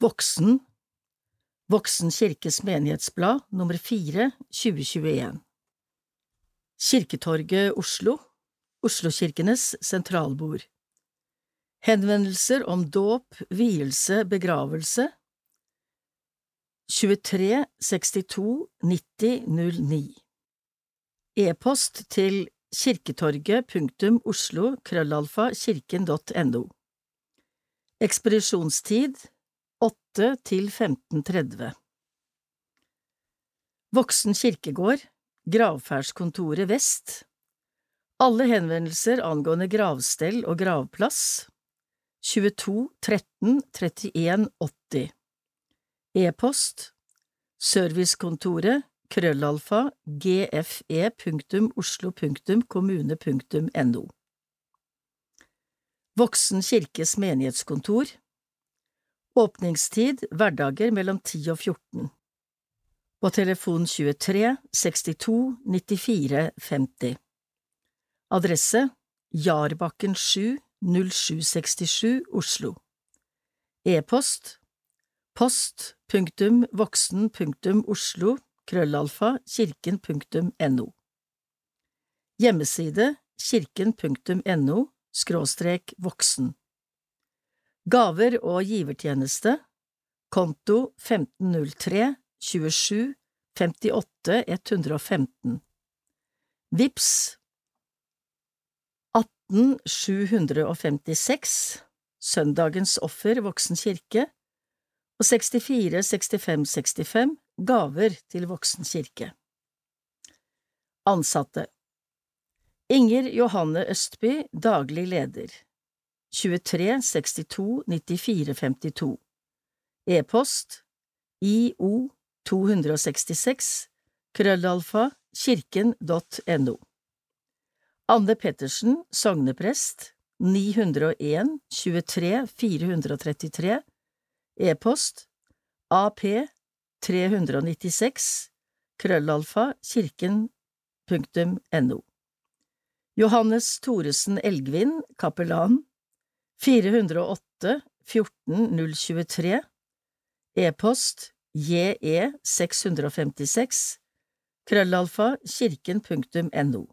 Voksen. Voksen kirkes menighetsblad nummer 4 2021 Kirketorget Oslo. Oslokirkenes sentralbord. Henvendelser om dåp, vielse, begravelse. 23 62 90 09 E-post til kirketorget.oslo-kirken.no Ekspedisjonstid 8 til 15.30 Voksen kirkegård Gravferdskontoret Vest. Alle henvendelser angående gravstell og gravplass. 22 13 31 80 E-post Servicekontoret krøllalfa gfe.oslo.kommune.no Voksen kirkes menighetskontor Åpningstid hverdager mellom 10 og 14 På telefon 23 62 94 50 Adresse Jarbakken 7 0767 Oslo. E-post post.voksen.oslo krøllalfa kirken.no Hjemmeside kirken.no skråstrek voksen Gaver og givertjeneste. Konto 1503 27 58 115 Vips. 18 756 Søndagens offer Voksen kirke. Og 64 65 65 Gaver til Voksen kirke. Ansatte. Inger Johanne Østby, daglig leder 23 62 94 52 E-post IO 266 krøllalfa kirken.no Anne Pettersen, sogneprest 901 23 433 E-post ap 396 krøllalfa kirken.no Johannes Thoresen Elgvin, kapellan 408 14 023 E-post je 656 krøllalfa kirken.no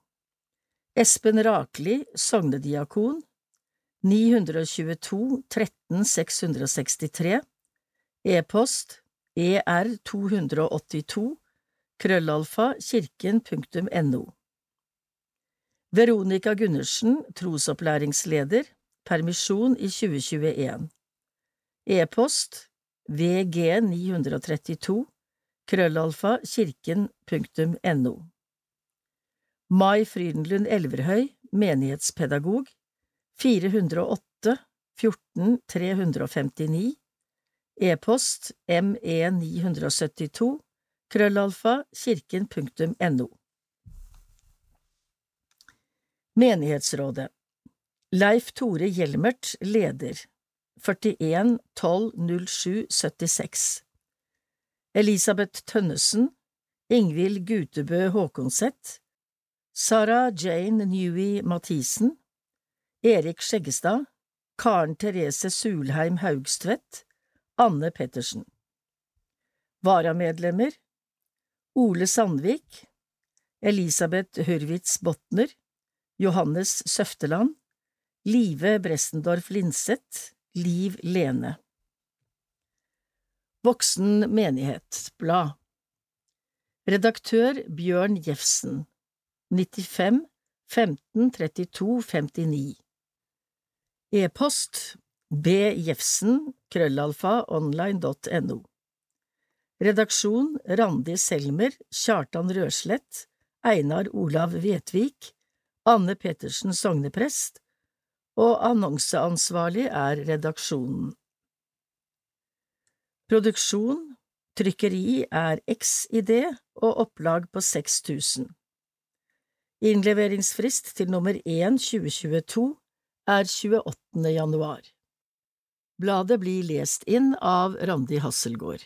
Espen Rakli, sognediakon 922 13 663 E-post er282 krøllalfa kirken.no Veronica Gundersen, trosopplæringsleder, permisjon i 2021 E-post vg932 krøllalfa kirken.no Mai Frydenlund Elverhøy, menighetspedagog 408 14 359 E-post me972 krøllalfa kirken.no Menighetsrådet Leif Tore Hjelmert, leder. 41 12 07 76 Elisabeth Tønnesen Ingvild Gutebø Håkonseth Sara Jane Newey Mathisen Erik Skjeggestad Karen Therese Sulheim Haugstvedt Anne Pettersen. Varamedlemmer Ole Sandvik Elisabeth Hurwitz Botner Johannes Søfteland Live Bressendorf Linseth Liv Lene. Voksen menighet Blad. Redaktør Bjørn Jefsen. 95 15 32 59 E-post bjefsen krøllalfa online.no Redaksjon Randi Selmer, Kjartan Røslett, Einar Olav Vetvik, Anne Pettersen sogneprest, og annonseansvarlig er redaksjonen. Produksjon, trykkeri er XID og opplag på 6000. Innleveringsfrist til nummer 1 2022 er 28. januar. Bladet blir lest inn av Randi Hasselgaard.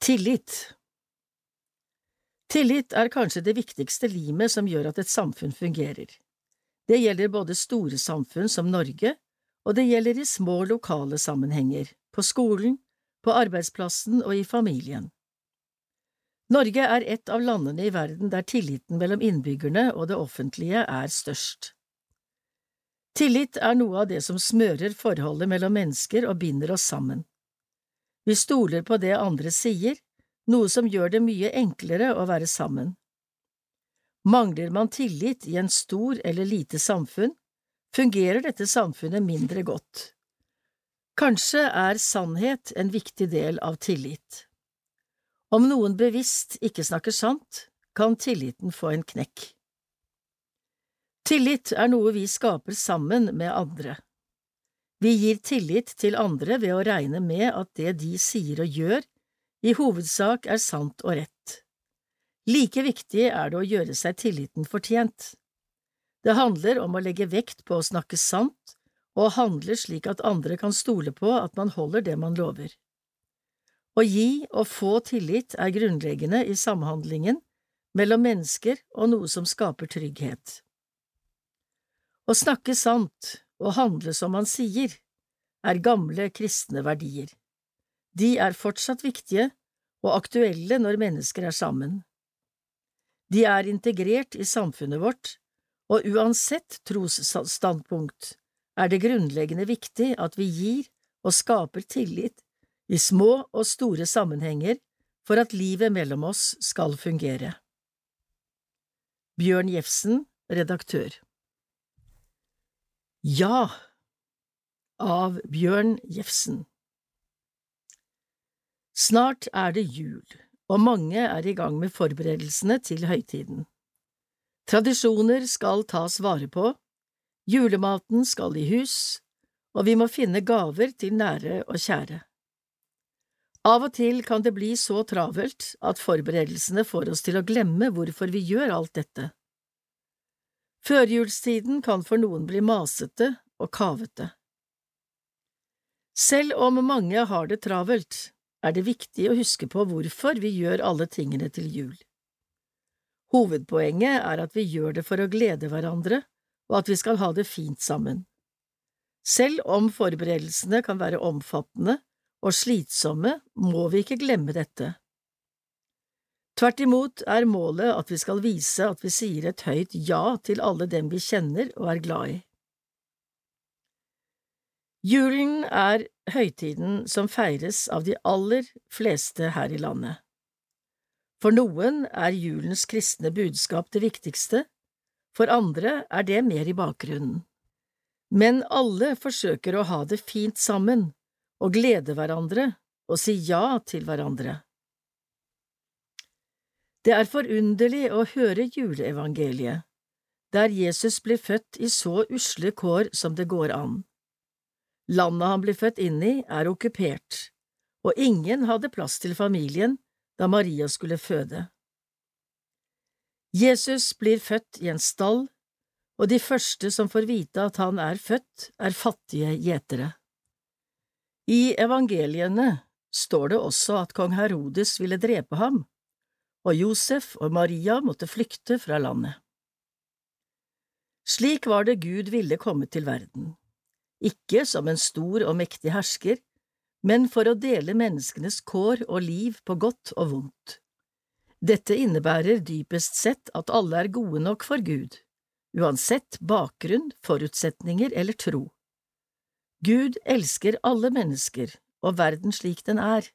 Tillit Tillit er kanskje det viktigste limet som gjør at et samfunn fungerer. Det gjelder både store samfunn som Norge og det gjelder i små lokale sammenhenger, på skolen, på arbeidsplassen og i familien. Norge er et av landene i verden der tilliten mellom innbyggerne og det offentlige er størst. Tillit er noe av det som smører forholdet mellom mennesker og binder oss sammen. Vi stoler på det andre sier, noe som gjør det mye enklere å være sammen. Mangler man tillit i en stor eller lite samfunn, fungerer dette samfunnet mindre godt. Kanskje er sannhet en viktig del av tillit. Om noen bevisst ikke snakker sant, kan tilliten få en knekk. Tillit er noe vi skaper sammen med andre. Vi gir tillit til andre ved å regne med at det de sier og gjør, i hovedsak er sant og rett. Like viktig er det å gjøre seg tilliten fortjent. Det handler om å legge vekt på å snakke sant og handle slik at andre kan stole på at man holder det man lover. Å gi og få tillit er grunnleggende i samhandlingen mellom mennesker og noe som skaper trygghet. Å snakke sant og handle som man sier, er gamle kristne verdier. De er fortsatt viktige og aktuelle når mennesker er sammen. De er integrert i samfunnet vårt, og uansett trosstandpunkt er det grunnleggende viktig at vi gir og skaper tillit i små og store sammenhenger for at livet mellom oss skal fungere. Bjørn Jefsen, redaktør. Ja av Bjørn Jefsen. Snart er det jul, og mange er i gang med forberedelsene til høytiden. Tradisjoner skal tas vare på, julematen skal i hus, og vi må finne gaver til nære og kjære. Av og til kan det bli så travelt at forberedelsene får oss til å glemme hvorfor vi gjør alt dette. Førjulstiden kan for noen bli masete og kavete. Selv om mange har det travelt, er det viktig å huske på hvorfor vi gjør alle tingene til jul. Hovedpoenget er at vi gjør det for å glede hverandre, og at vi skal ha det fint sammen. Selv om forberedelsene kan være omfattende og slitsomme, må vi ikke glemme dette. Tvert imot er målet at vi skal vise at vi sier et høyt ja til alle dem vi kjenner og er glad i. Julen er høytiden som feires av de aller fleste her i landet. For noen er julens kristne budskap det viktigste, for andre er det mer i bakgrunnen. Men alle forsøker å ha det fint sammen og glede hverandre og si ja til hverandre. Det er forunderlig å høre juleevangeliet, der Jesus blir født i så usle kår som det går an. Landet han ble født inn i, er okkupert, og ingen hadde plass til familien da Maria skulle føde. Jesus blir født i en stall, og de første som får vite at han er født, er fattige gjetere. I evangeliene står det også at kong Herodes ville drepe ham, og Josef og Maria måtte flykte fra landet. Slik var det Gud ville komme til verden ikke som en stor og mektig hersker, men for å dele menneskenes kår og liv på godt og vondt. Dette innebærer dypest sett at alle er gode nok for Gud, uansett bakgrunn, forutsetninger eller tro. Gud elsker alle mennesker og verden slik den er,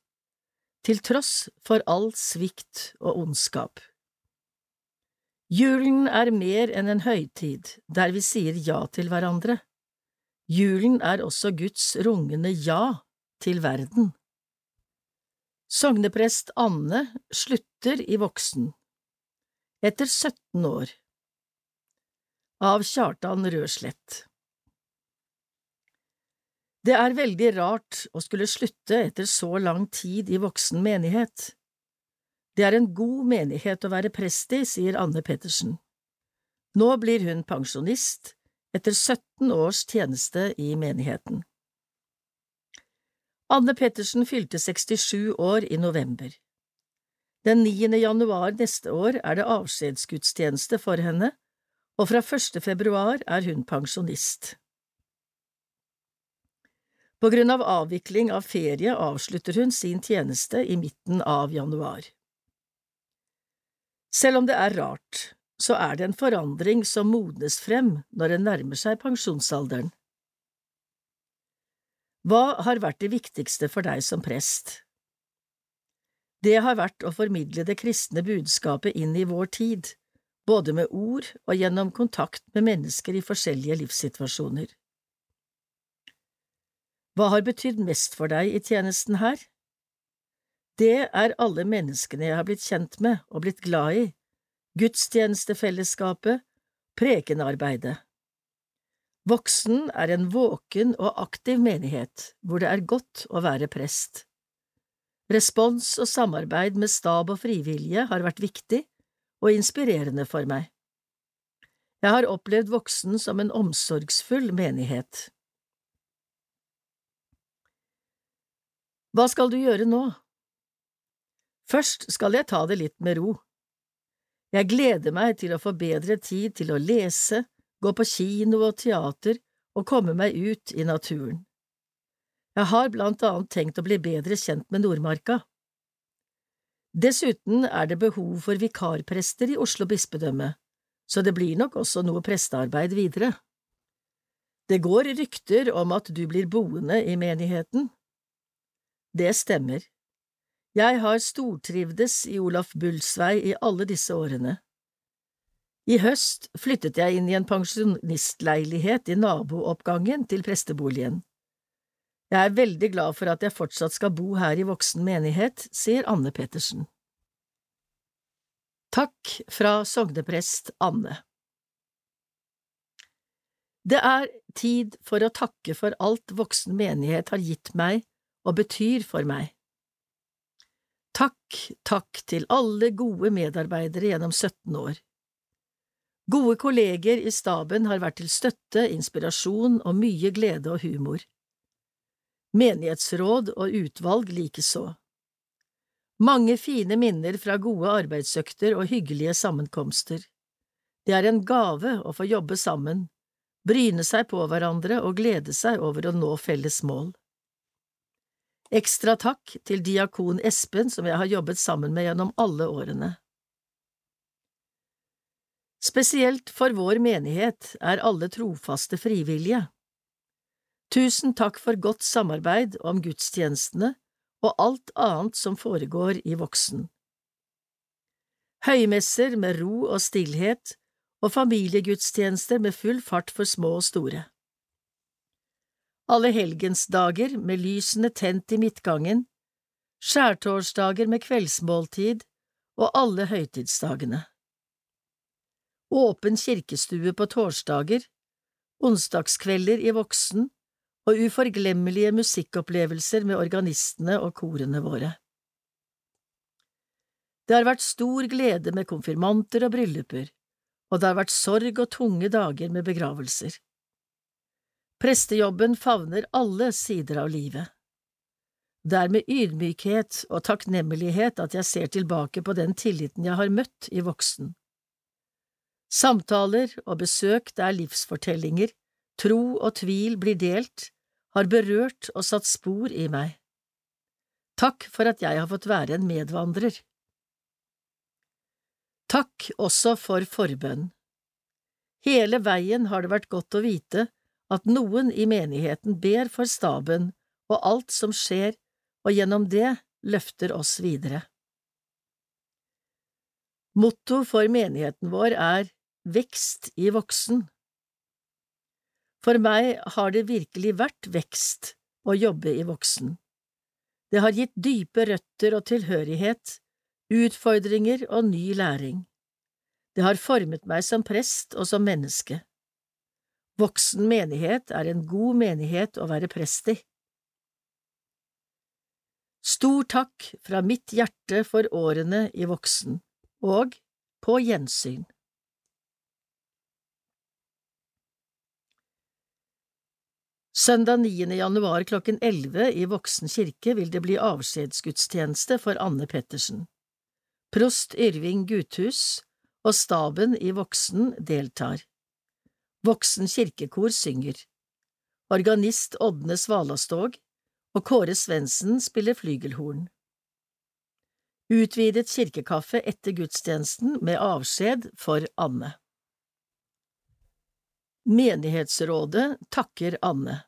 til tross for all svikt og ondskap. Julen er mer enn en høytid der vi sier ja til hverandre. Julen er også Guds rungende ja til verden. Sogneprest Anne slutter i voksen, etter 17 år. Av Kjartan Røslett Det er veldig rart å skulle slutte etter så lang tid i voksen menighet. Det er en god menighet å være prest i, sier Anne Pettersen. Nå blir hun pensjonist etter 17 års tjeneste i menigheten. Anne Pettersen fylte 67 år i november. Den 9. januar neste år er det avskjedsgudstjeneste for henne, og fra 1. februar er hun pensjonist. På grunn av avvikling av ferie avslutter hun sin tjeneste i midten av januar. Selv om det er rart, så er det en forandring som modnes frem når en nærmer seg pensjonsalderen. Hva har vært det viktigste for deg som prest? Det har vært å formidle det kristne budskapet inn i vår tid, både med ord og gjennom kontakt med mennesker i forskjellige livssituasjoner. Hva har betydd mest for deg i tjenesten her? Det er alle menneskene jeg har blitt kjent med og blitt glad i, gudstjenestefellesskapet, prekenarbeidet. Voksen er en våken og aktiv menighet hvor det er godt å være prest. Respons og samarbeid med stab og frivillige har vært viktig og inspirerende for meg. Jeg har opplevd Voksen som en omsorgsfull menighet. Hva skal du gjøre nå? Først skal jeg ta det litt med ro. Jeg gleder meg til å få bedre tid til å lese, gå på kino og teater og komme meg ut i naturen. Jeg har blant annet tenkt å bli bedre kjent med Nordmarka. Dessuten er det behov for vikarprester i Oslo bispedømme, så det blir nok også noe prestearbeid videre. Det går rykter om at du blir boende i menigheten. Det stemmer. Jeg har stortrivdes i Olaf Bulls vei i alle disse årene. I høst flyttet jeg inn i en pensjonistleilighet i nabooppgangen til presteboligen. Jeg er veldig glad for at jeg fortsatt skal bo her i voksen menighet, sier Anne Pettersen. Takk fra sogneprest Anne Det er tid for å takke for alt voksen menighet har gitt meg og betyr for meg. Takk, takk til alle gode medarbeidere gjennom 17 år. Gode kolleger i staben har vært til støtte, inspirasjon og mye glede og humor menighetsråd og utvalg likeså. Mange fine minner fra gode arbeidsøkter og hyggelige sammenkomster. Det er en gave å få jobbe sammen, bryne seg på hverandre og glede seg over å nå felles mål. Ekstra takk til diakon Espen som jeg har jobbet sammen med gjennom alle årene. Spesielt for vår menighet er alle trofaste frivillige. Tusen takk for godt samarbeid om gudstjenestene og alt annet som foregår i Voksen. Høymesser med ro og stillhet og familiegudstjenester med full fart for små og store. Alle helgensdager med lysene tent i midtgangen, skjærtorsdager med kveldsmåltid og alle høytidsdagene. Åpen kirkestue på torsdager, onsdagskvelder i Voksen og uforglemmelige musikkopplevelser med organistene og korene våre. Det har vært stor glede med konfirmanter og brylluper, og det har vært sorg og tunge dager med begravelser. Prestejobben favner alle sider av livet. Det er med ydmykhet og takknemlighet at jeg ser tilbake på den tilliten jeg har møtt i voksen. Samtaler og besøk der livsfortellinger, tro og tvil blir delt, har berørt og satt spor i meg. Takk for at jeg har fått være en medvandrer. Takk også for forbønn. Hele veien har det vært godt å vite at noen i menigheten ber for staben og alt som skjer, og gjennom det løfter oss videre. Motto for menigheten vår er Vekst i voksen. For meg har det virkelig vært vekst å jobbe i voksen. Det har gitt dype røtter og tilhørighet, utfordringer og ny læring. Det har formet meg som prest og som menneske. Voksen menighet er en god menighet å være prest i. Stor takk fra mitt hjerte for årene i voksen, og på gjensyn. Søndag 9. januar klokken 11 i Voksen kirke vil det bli avskjedsgudstjeneste for Anne Pettersen. Prost Yrving Guthus og staben i Voksen deltar. Voksen kirkekor synger. organist Ådne Svalastog og Kåre Svendsen spiller flygelhorn. Utvidet kirkekaffe etter gudstjenesten med avskjed for Anne. Menighetsrådet takker Anne.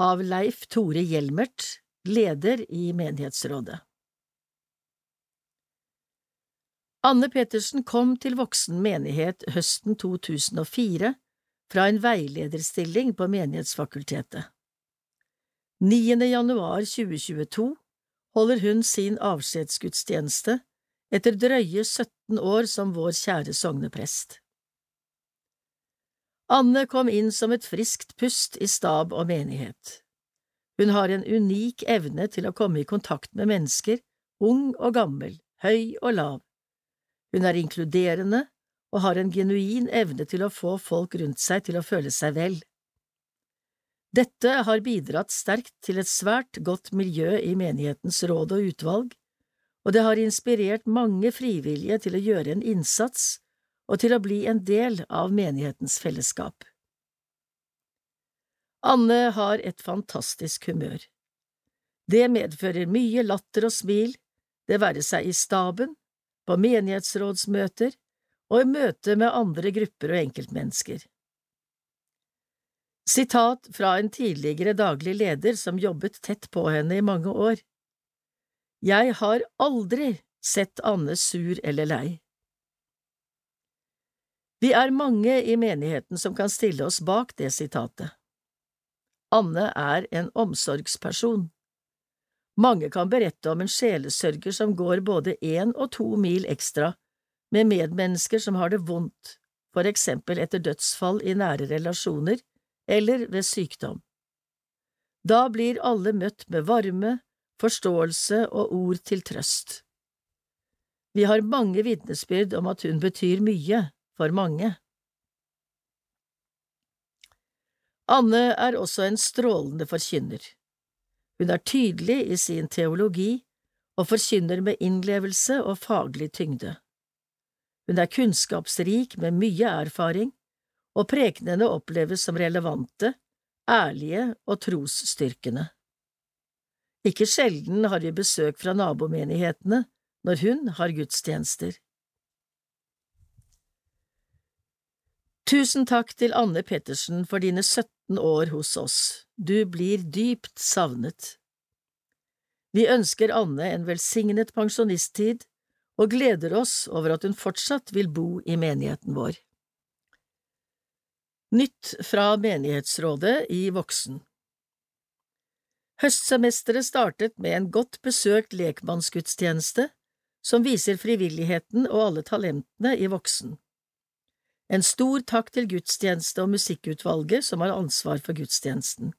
Av Leif Tore Hjelmert, leder i menighetsrådet. Anne Pettersen kom til voksen menighet høsten 2004 fra en veilederstilling på Menighetsfakultetet. 9. januar 2022 holder hun sin avskjedsgudstjeneste etter drøye 17 år som vår kjære sogneprest. Anne kom inn som et friskt pust i stab og menighet. Hun har en unik evne til å komme i kontakt med mennesker, ung og gammel, høy og lav hun er inkluderende og har en genuin evne til å få folk rundt seg til å føle seg vel. Dette har bidratt sterkt til et svært godt miljø i menighetens råd og utvalg, og det har inspirert mange frivillige til å gjøre en innsats og til å bli en del av menighetens fellesskap. Anne har et fantastisk humør. Det medfører mye latter og smil, det være seg i staben, på menighetsrådsmøter og i møte med andre grupper og enkeltmennesker. Sitat fra en tidligere daglig leder som jobbet tett på henne i mange år. Jeg har aldri sett Anne sur eller lei. Vi er mange i menigheten som kan stille oss bak det sitatet. Anne er en omsorgsperson. Mange kan berette om en sjelesørger som går både én og to mil ekstra med medmennesker som har det vondt, for eksempel etter dødsfall i nære relasjoner eller ved sykdom. Da blir alle møtt med varme, forståelse og ord til trøst. Vi har mange vitnesbyrd om at hun betyr mye for mange. Anne er også en strålende forkynner. Hun er tydelig i sin teologi og forkynner med innlevelse og faglig tyngde. Hun er kunnskapsrik med mye erfaring, og prekenene oppleves som relevante, ærlige og trosstyrkende. Ikke sjelden har vi besøk fra nabomenighetene når hun har gudstjenester. Tusen takk til Anne Pettersen for dine 17 år hos oss, du blir dypt savnet. Vi ønsker Anne en velsignet pensjonisttid og gleder oss over at hun fortsatt vil bo i menigheten vår. Nytt fra menighetsrådet i voksen Høstsemesteret startet med en godt besøkt lekmannsgudstjeneste som viser frivilligheten og alle talentene i voksen. En stor takk til gudstjeneste- og musikkutvalget som har ansvar for gudstjenesten.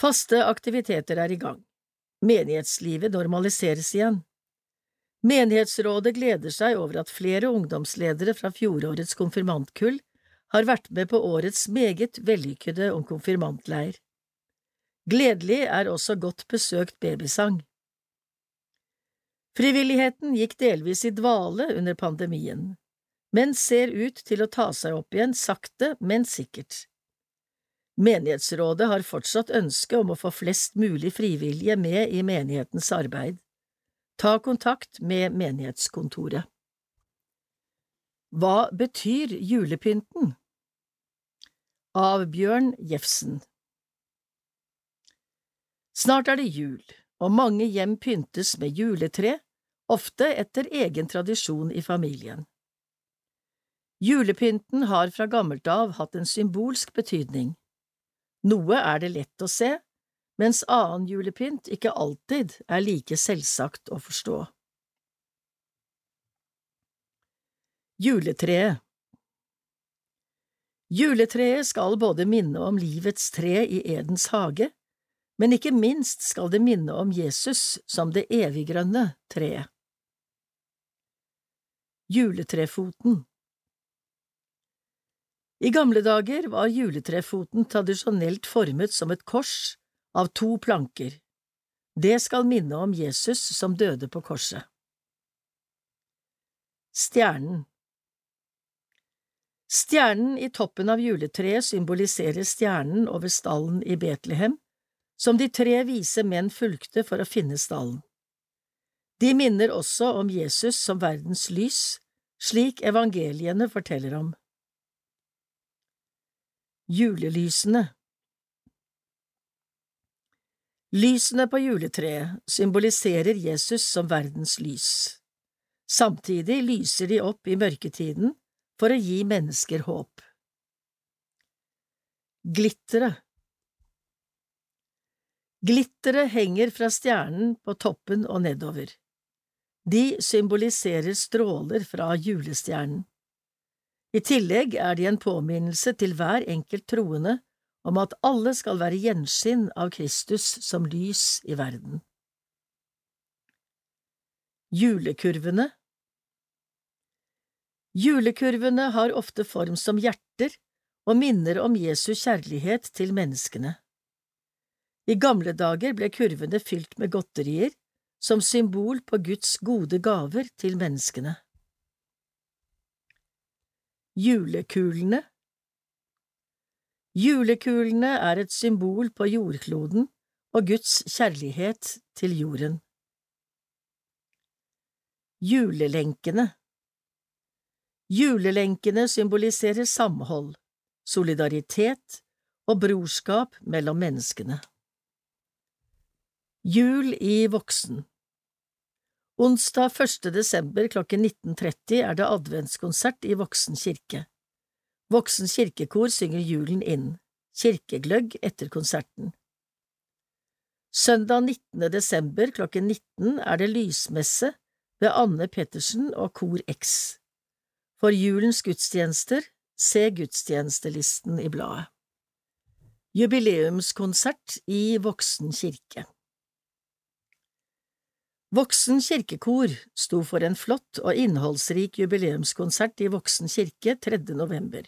Faste aktiviteter er i gang. Menighetslivet normaliseres igjen. Menighetsrådet gleder seg over at flere ungdomsledere fra fjorårets konfirmantkull har vært med på årets meget vellykkede konfirmantleir. Gledelig er også godt besøkt babysang. Frivilligheten gikk delvis i dvale under pandemien men ser ut til å ta seg opp igjen sakte, men sikkert. Menighetsrådet har fortsatt ønske om å få flest mulig frivillige med i menighetens arbeid. Ta kontakt med menighetskontoret. Hva betyr julepynten? Av Bjørn Jefsen Snart er det jul, og mange hjem pyntes med juletre, ofte etter egen tradisjon i familien. Julepynten har fra gammelt av hatt en symbolsk betydning. Noe er det lett å se, mens annen julepynt ikke alltid er like selvsagt å forstå. Juletreet Juletreet skal både minne om livets tre i Edens hage, men ikke minst skal det minne om Jesus som det eviggrønne treet. Juletrefoten i gamle dager var juletrefoten tradisjonelt formet som et kors av to planker. Det skal minne om Jesus som døde på korset. Stjernen Stjernen i toppen av juletreet symboliserer stjernen over stallen i Betlehem, som de tre vise menn fulgte for å finne stallen. De minner også om Jesus som verdens lys, slik evangeliene forteller om. Julelysene Lysene på juletreet symboliserer Jesus som verdens lys. Samtidig lyser de opp i mørketiden for å gi mennesker håp. Glitteret Glitteret henger fra stjernen på toppen og nedover. De symboliserer stråler fra julestjernen. I tillegg er de en påminnelse til hver enkelt troende om at alle skal være gjenskinn av Kristus som lys i verden. Julekurvene Julekurvene har ofte form som hjerter og minner om Jesu kjærlighet til menneskene. I gamle dager ble kurvene fylt med godterier, som symbol på Guds gode gaver til menneskene. Julekulene Julekulene er et symbol på jordkloden og Guds kjærlighet til jorden. Julelenkene Julelenkene symboliserer samhold, solidaritet og brorskap mellom menneskene. Jul i voksen Onsdag 1. desember klokken 19.30 er det adventskonsert i Voksen kirke. Voksen kirkekor synger julen inn, kirkegløgg etter konserten. Søndag 19. desember klokken 19 er det lysmesse ved Anne Pettersen og Kor X. For julens gudstjenester, se gudstjenestelisten i bladet. Jubileumskonsert i Voksen kirke Voksen kirkekor sto for en flott og innholdsrik jubileumskonsert i Voksen kirke 3. november.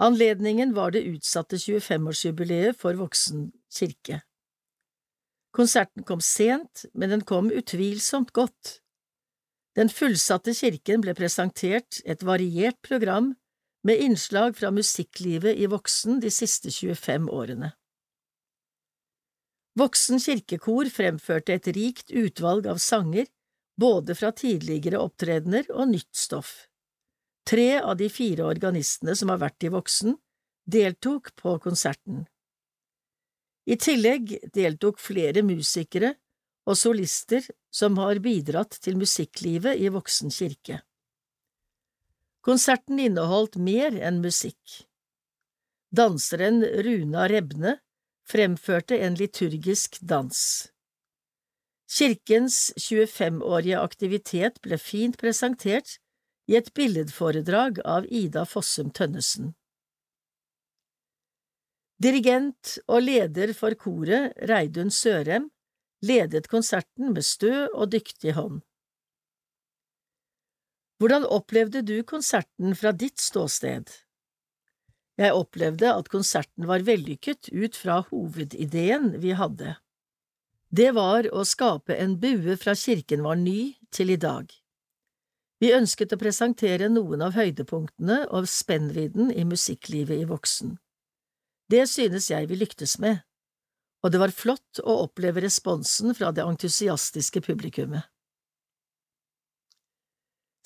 Anledningen var det utsatte 25-årsjubileet for Voksen kirke. Konserten kom sent, men den kom utvilsomt godt. Den fullsatte kirken ble presentert et variert program med innslag fra musikklivet i Voksen de siste 25 årene. Voksen kirkekor fremførte et rikt utvalg av sanger, både fra tidligere opptredener og nytt stoff. Tre av de fire organistene som har vært i Voksen, deltok på konserten. I tillegg deltok flere musikere og solister som har bidratt til musikklivet i Voksen kirke. Konserten inneholdt mer enn musikk. Danseren Runa Rebne fremførte en liturgisk dans. Kirkens 25-årige aktivitet ble fint presentert i et billedforedrag av Ida Fossum Tønnesen. Dirigent og leder for koret, Reidun Sørem, ledet konserten med stø og dyktig hånd. Hvordan opplevde du konserten fra ditt ståsted? Jeg opplevde at konserten var vellykket ut fra hovedideen vi hadde. Det var å skape en bue fra kirken var ny til i dag. Vi ønsket å presentere noen av høydepunktene og spennvidden i musikklivet i voksen. Det synes jeg vi lyktes med, og det var flott å oppleve responsen fra det entusiastiske publikummet.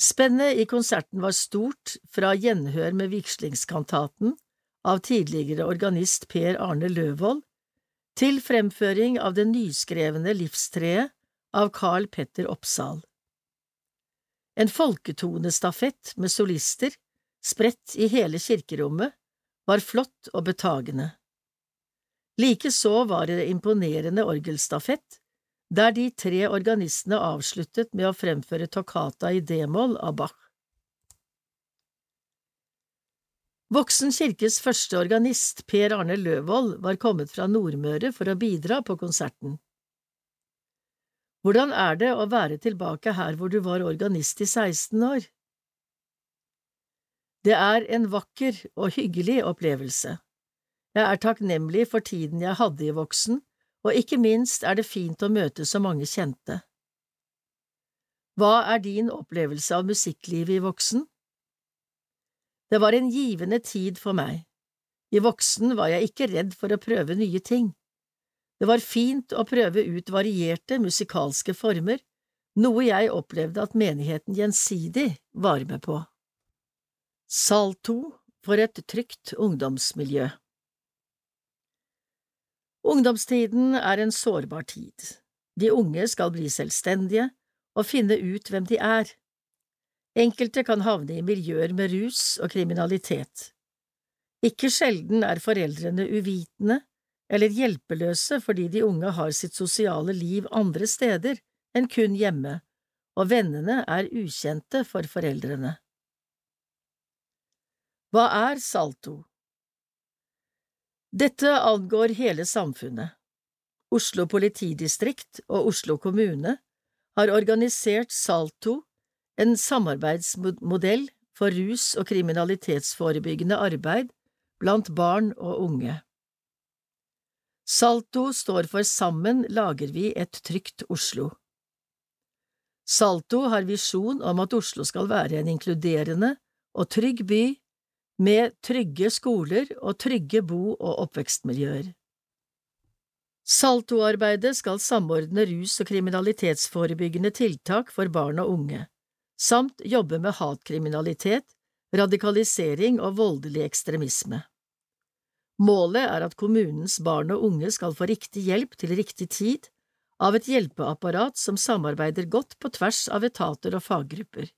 Spennet i konserten var stort fra gjenhør med vigslingskantaten av tidligere organist Per Arne Løvold til fremføring av det nyskrevne Livstreet av Carl Petter Oppsal. En folketonestafett med solister, spredt i hele kirkerommet, var flott og betagende. Likeså var det imponerende orgelstafett, der de tre organistene avsluttet med å fremføre toccata i d-moll av Bach. Voksen kirkes første organist, Per Arne Løvold, var kommet fra Nordmøre for å bidra på konserten. Hvordan er det å være tilbake her hvor du var organist i 16 år? Det er en vakker og hyggelig opplevelse. Jeg er takknemlig for tiden jeg hadde i Voksen, og ikke minst er det fint å møte så mange kjente. Hva er din opplevelse av musikklivet i Voksen? Det var en givende tid for meg. I voksen var jeg ikke redd for å prøve nye ting. Det var fint å prøve ut varierte musikalske former, noe jeg opplevde at menigheten gjensidig var med på. Salto for et trygt ungdomsmiljø Ungdomstiden er en sårbar tid. De unge skal bli selvstendige og finne ut hvem de er. Enkelte kan havne i miljøer med rus og kriminalitet. Ikke sjelden er foreldrene uvitende eller hjelpeløse fordi de unge har sitt sosiale liv andre steder enn kun hjemme, og vennene er ukjente for foreldrene. Hva er salto? Dette angår hele samfunnet. Oslo politidistrikt og Oslo kommune har organisert Salto, en samarbeidsmodell for rus- og kriminalitetsforebyggende arbeid blant barn og unge. Salto står for Sammen lager vi et trygt Oslo. Salto har visjon om at Oslo skal være en inkluderende og trygg by med trygge skoler og trygge bo- og oppvekstmiljøer. Saltoarbeidet skal samordne rus- og kriminalitetsforebyggende tiltak for barn og unge, samt jobbe med hatkriminalitet, radikalisering og voldelig ekstremisme. Målet er at kommunens barn og unge skal få riktig hjelp til riktig tid av et hjelpeapparat som samarbeider godt på tvers av etater og faggrupper.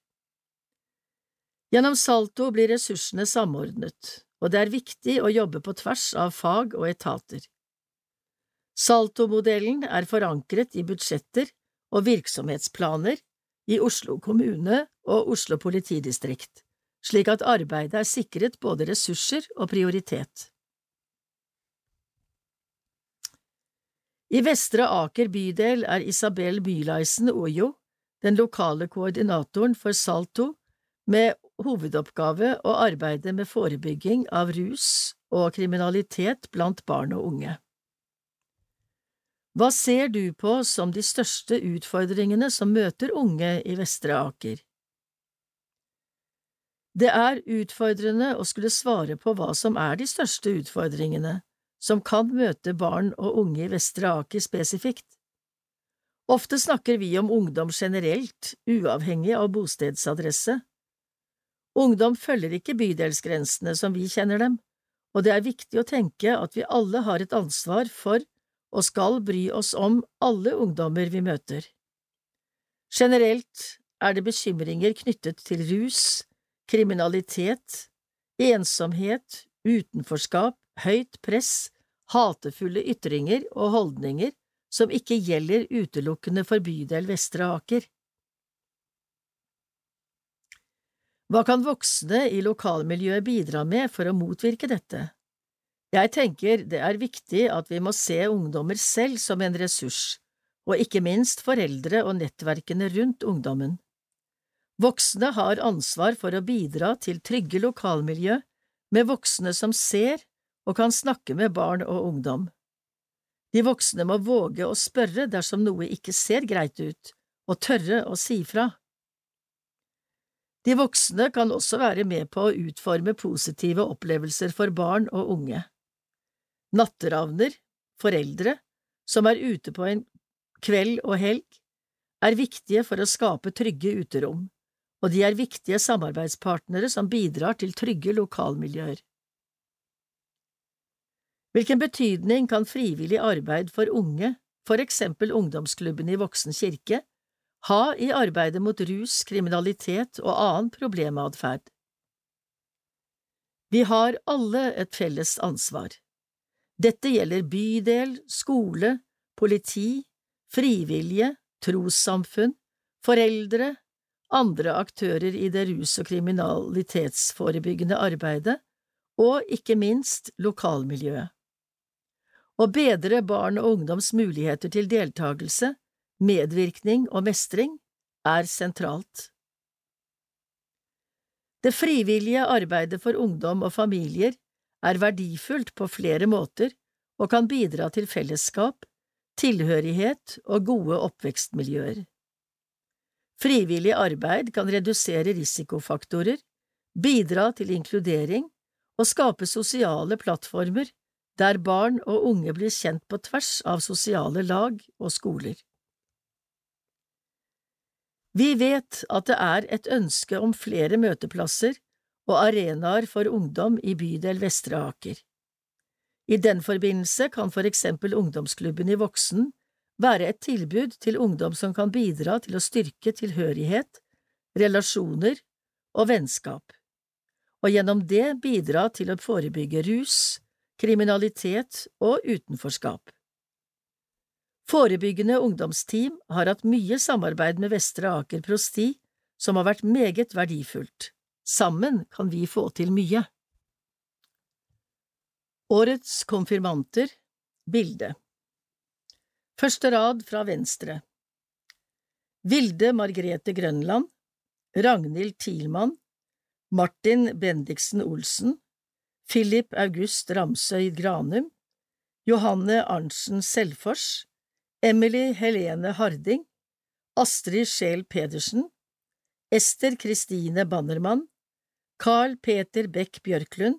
Gjennom Salto blir ressursene samordnet, og det er viktig å jobbe på tvers av fag og etater. Salto-modellen er forankret i budsjetter og virksomhetsplaner i Oslo kommune og Oslo politidistrikt, slik at arbeidet er sikret både ressurser og prioritet. I Vestre Aker bydel er Isabel Mylaisen Ojo den lokale koordinatoren for Salto, med hovedoppgave å arbeide med forebygging av rus og kriminalitet blant barn og unge. Hva ser du på som de største utfordringene som møter unge i Vestre Aker? Det er utfordrende å skulle svare på hva som er de største utfordringene som kan møte barn og unge i Vestre Aker spesifikt. Ofte snakker vi om ungdom generelt, uavhengig av bostedsadresse. Ungdom følger ikke bydelsgrensene som vi kjenner dem, og det er viktig å tenke at vi alle har et ansvar for og skal bry oss om alle ungdommer vi møter. Generelt er det bekymringer knyttet til rus, kriminalitet, ensomhet, utenforskap, høyt press, hatefulle ytringer og holdninger som ikke gjelder utelukkende for bydel Vestre Aker. Hva kan voksne i lokalmiljøet bidra med for å motvirke dette? Jeg tenker det er viktig at vi må se ungdommer selv som en ressurs, og ikke minst foreldre og nettverkene rundt ungdommen. Voksne har ansvar for å bidra til trygge lokalmiljø med voksne som ser og kan snakke med barn og ungdom. De voksne må våge å spørre dersom noe ikke ser greit ut, og tørre å si fra. De voksne kan også være med på å utforme positive opplevelser for barn og unge. Natteravner, foreldre, som er ute på en kveld og helg, er viktige for å skape trygge uterom, og de er viktige samarbeidspartnere som bidrar til trygge lokalmiljøer. Hvilken betydning kan frivillig arbeid for unge, for eksempel ungdomsklubben i Voksen kirke, ha i arbeidet mot rus, kriminalitet og annen problematferd? Vi har alle et felles ansvar. Dette gjelder bydel, skole, politi, frivillige, trossamfunn, foreldre, andre aktører i det rus- og kriminalitetsforebyggende arbeidet, og ikke minst lokalmiljøet. Å bedre barn og ungdoms muligheter til deltakelse, medvirkning og mestring er sentralt. Det frivillige arbeidet for ungdom og familier er verdifullt på flere måter og kan bidra til fellesskap, tilhørighet og gode oppvekstmiljøer. Frivillig arbeid kan redusere risikofaktorer, bidra til inkludering og skape sosiale plattformer der barn og unge blir kjent på tvers av sosiale lag og skoler. Vi vet at det er et ønske om flere møteplasser og arenaer for ungdom i bydel Vestre Aker. I den forbindelse kan for eksempel ungdomsklubben i Voksen være et tilbud til ungdom som kan bidra til å styrke tilhørighet, relasjoner og vennskap, og gjennom det bidra til å forebygge rus, kriminalitet og utenforskap. Forebyggende ungdomsteam har hatt mye samarbeid med Vestre Aker prosti, som har vært meget verdifullt. Sammen kan vi få til mye. Årets konfirmanter Bilde Første rad fra venstre Vilde Margrethe Grønland Ragnhild Thielmann Martin Bendiksen Olsen Philip August Ramsøy Granum Johanne Arntzen Selfors Emily Helene Harding, Astrid Scheel Pedersen, Ester Kristine Bannermann, Carl Peter Beck Bjørklund,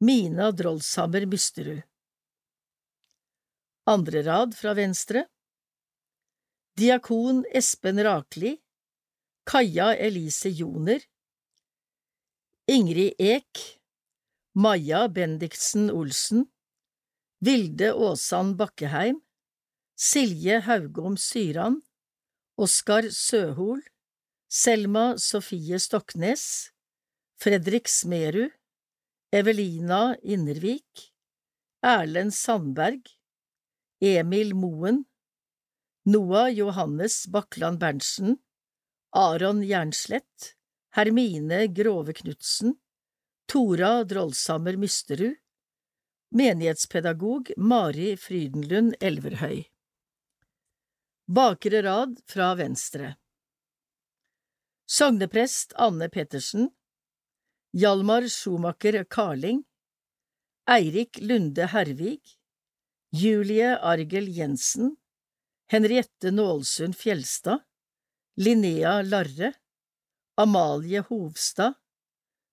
Mina Drollshammer Mysterud. Andre rad fra venstre Diakon Espen Rakli, Kaja Elise Joner, Ingrid Ek, Maja Bendiksen Olsen, Vilde Åsan Bakkeheim, Silje Haugom Syran, Oskar Søhol, Selma Sofie Stoknes, Fredrik Smerud, Evelina Innervik, Erlend Sandberg, Emil Moen, Noah Johannes Bakland Berntsen, Aron Jernslett, Hermine Grove Knutsen, Tora Drollsammer Mysterud, menighetspedagog Mari Frydenlund Elverhøy. Bakre rad fra venstre. Sogneprest Anne Pettersen Hjalmar Schumacher Karling. Eirik Lunde Hervig Julie Argel Jensen. Henriette Nålsund Fjelstad. Linnea Larre. Amalie Hovstad.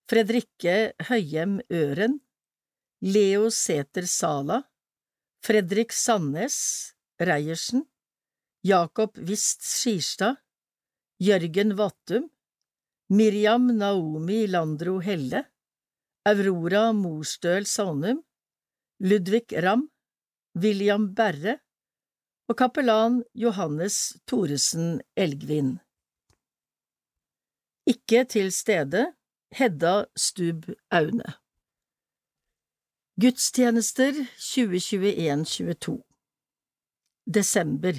Fredrikke Høyem Øren. Leo Sæter Sala. Fredrik Sandnes Reiersen Jakob Wist Skirstad, Jørgen Vattum, Miriam Naomi Landro Helle, Aurora Morstøl Sonum, Ludvig Ramm, William Berre og kapellan Johannes Thoresen Elgvin. Ikke til stede Hedda Stubb Aune. Gudstjenester 2021–22 Desember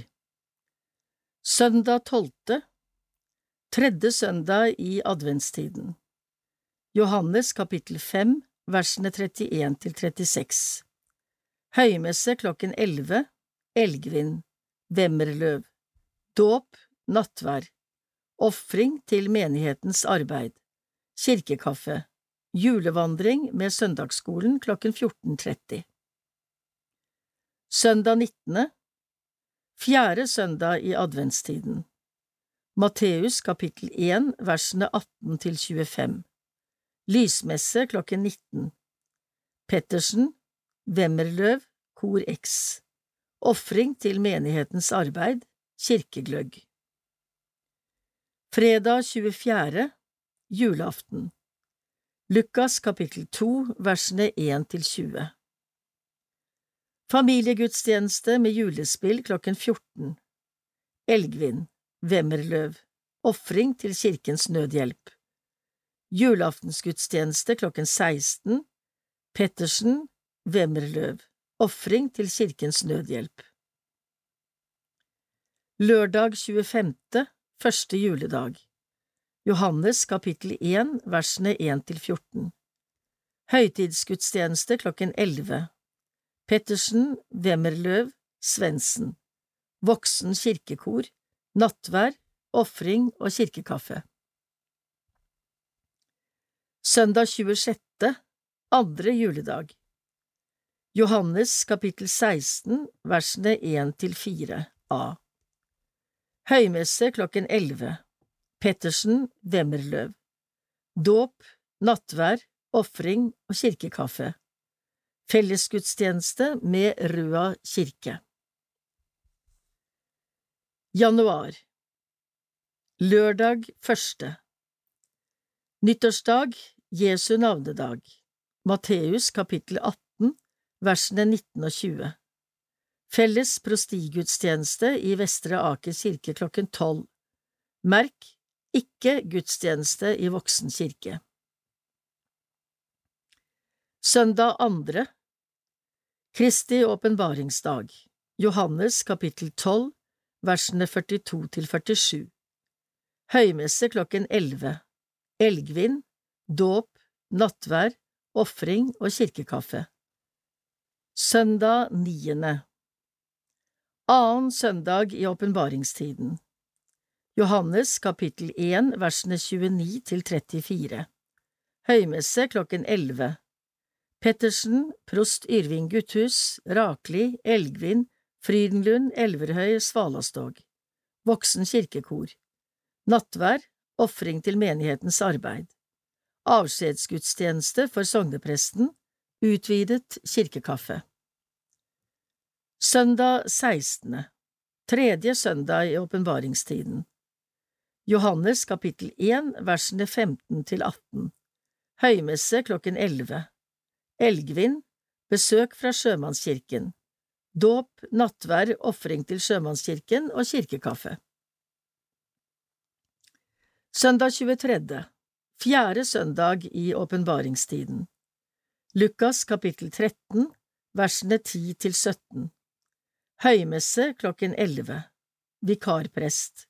Søndag tolvte Tredje søndag i adventstiden Johannes kapittel fem versene 31 til 36 Høymesse klokken elleve Elgvin Vemmerløv Dåp Nattvær Ofring til menighetens arbeid Kirkekaffe Julevandring med søndagsskolen klokken 14.30 Søndag 19. Fjerde søndag i adventstiden. Matteus kapittel 1 versene 18 til 25 Lysmesse klokken 19 Pettersen Vemmerløv Kor X. Ofring til menighetens arbeid Kirkegløgg. Fredag 24. Julaften. Lukas kapittel 2 versene 1 til 20 Familiegudstjeneste med julespill klokken 14 Elgvin, Vemmerløv, Ofring til Kirkens Nødhjelp. Julaftensgudstjeneste klokken 16 Pettersen, Vemmerløv, Ofring til Kirkens Nødhjelp. Lørdag 25. Første juledag. Johannes kapittel 1 versene 1 til 14 Høytidsgudstjeneste klokken 11 Pettersen, Wemmerløv, Svendsen, Voksen kirkekor, nattvær, ofring og kirkekaffe. Søndag 26., andre juledag Johannes kapittel 16, versene 1 til 4 a Høymesse klokken 11 Pettersen, Wemmerløv Dåp nattvær, ofring og kirkekaffe. Fellesgudstjeneste med Røa kirke. Januar. Lørdag første. Nyttårsdag, Jesu navnedag. Matteus kapittel 18, versene 19 og 20 Felles prostigudstjeneste i Vestre Aker kirke klokken tolv. Merk ikke gudstjeneste i voksen kirke. Søndag andre Kristi åpenbaringsdag. Johannes kapittel 12, versene 42 til 47 Høymesse klokken 11 Elgvin Dåp Nattvær Ofring og kirkekaffe. Søndag 9. Annen søndag i åpenbaringstiden. Johannes kapittel 1 versene 29 til 34 Høymesse klokken 11 Pettersen, prost Yrving Gutthus, Rakli, Elgvin, Frydenlund, Elverhøy, Svalastog. Voksen kirkekor. Nattvær, ofring til menighetens arbeid. Avskjedsgudstjeneste for sognepresten, utvidet kirkekaffe. Søndag 16. Tredje søndag i åpenbaringstiden. Johannes kapittel 1 versene 15 til 18. Høymesse klokken 11. Elgvin, besøk fra sjømannskirken, dåp, nattvær, ofring til sjømannskirken og kirkekaffe. Søndag 23. Fjerde søndag i åpenbaringstiden. Lukas kapittel 13, versene 10 til 17 Høymesse klokken 11 Vikarprest.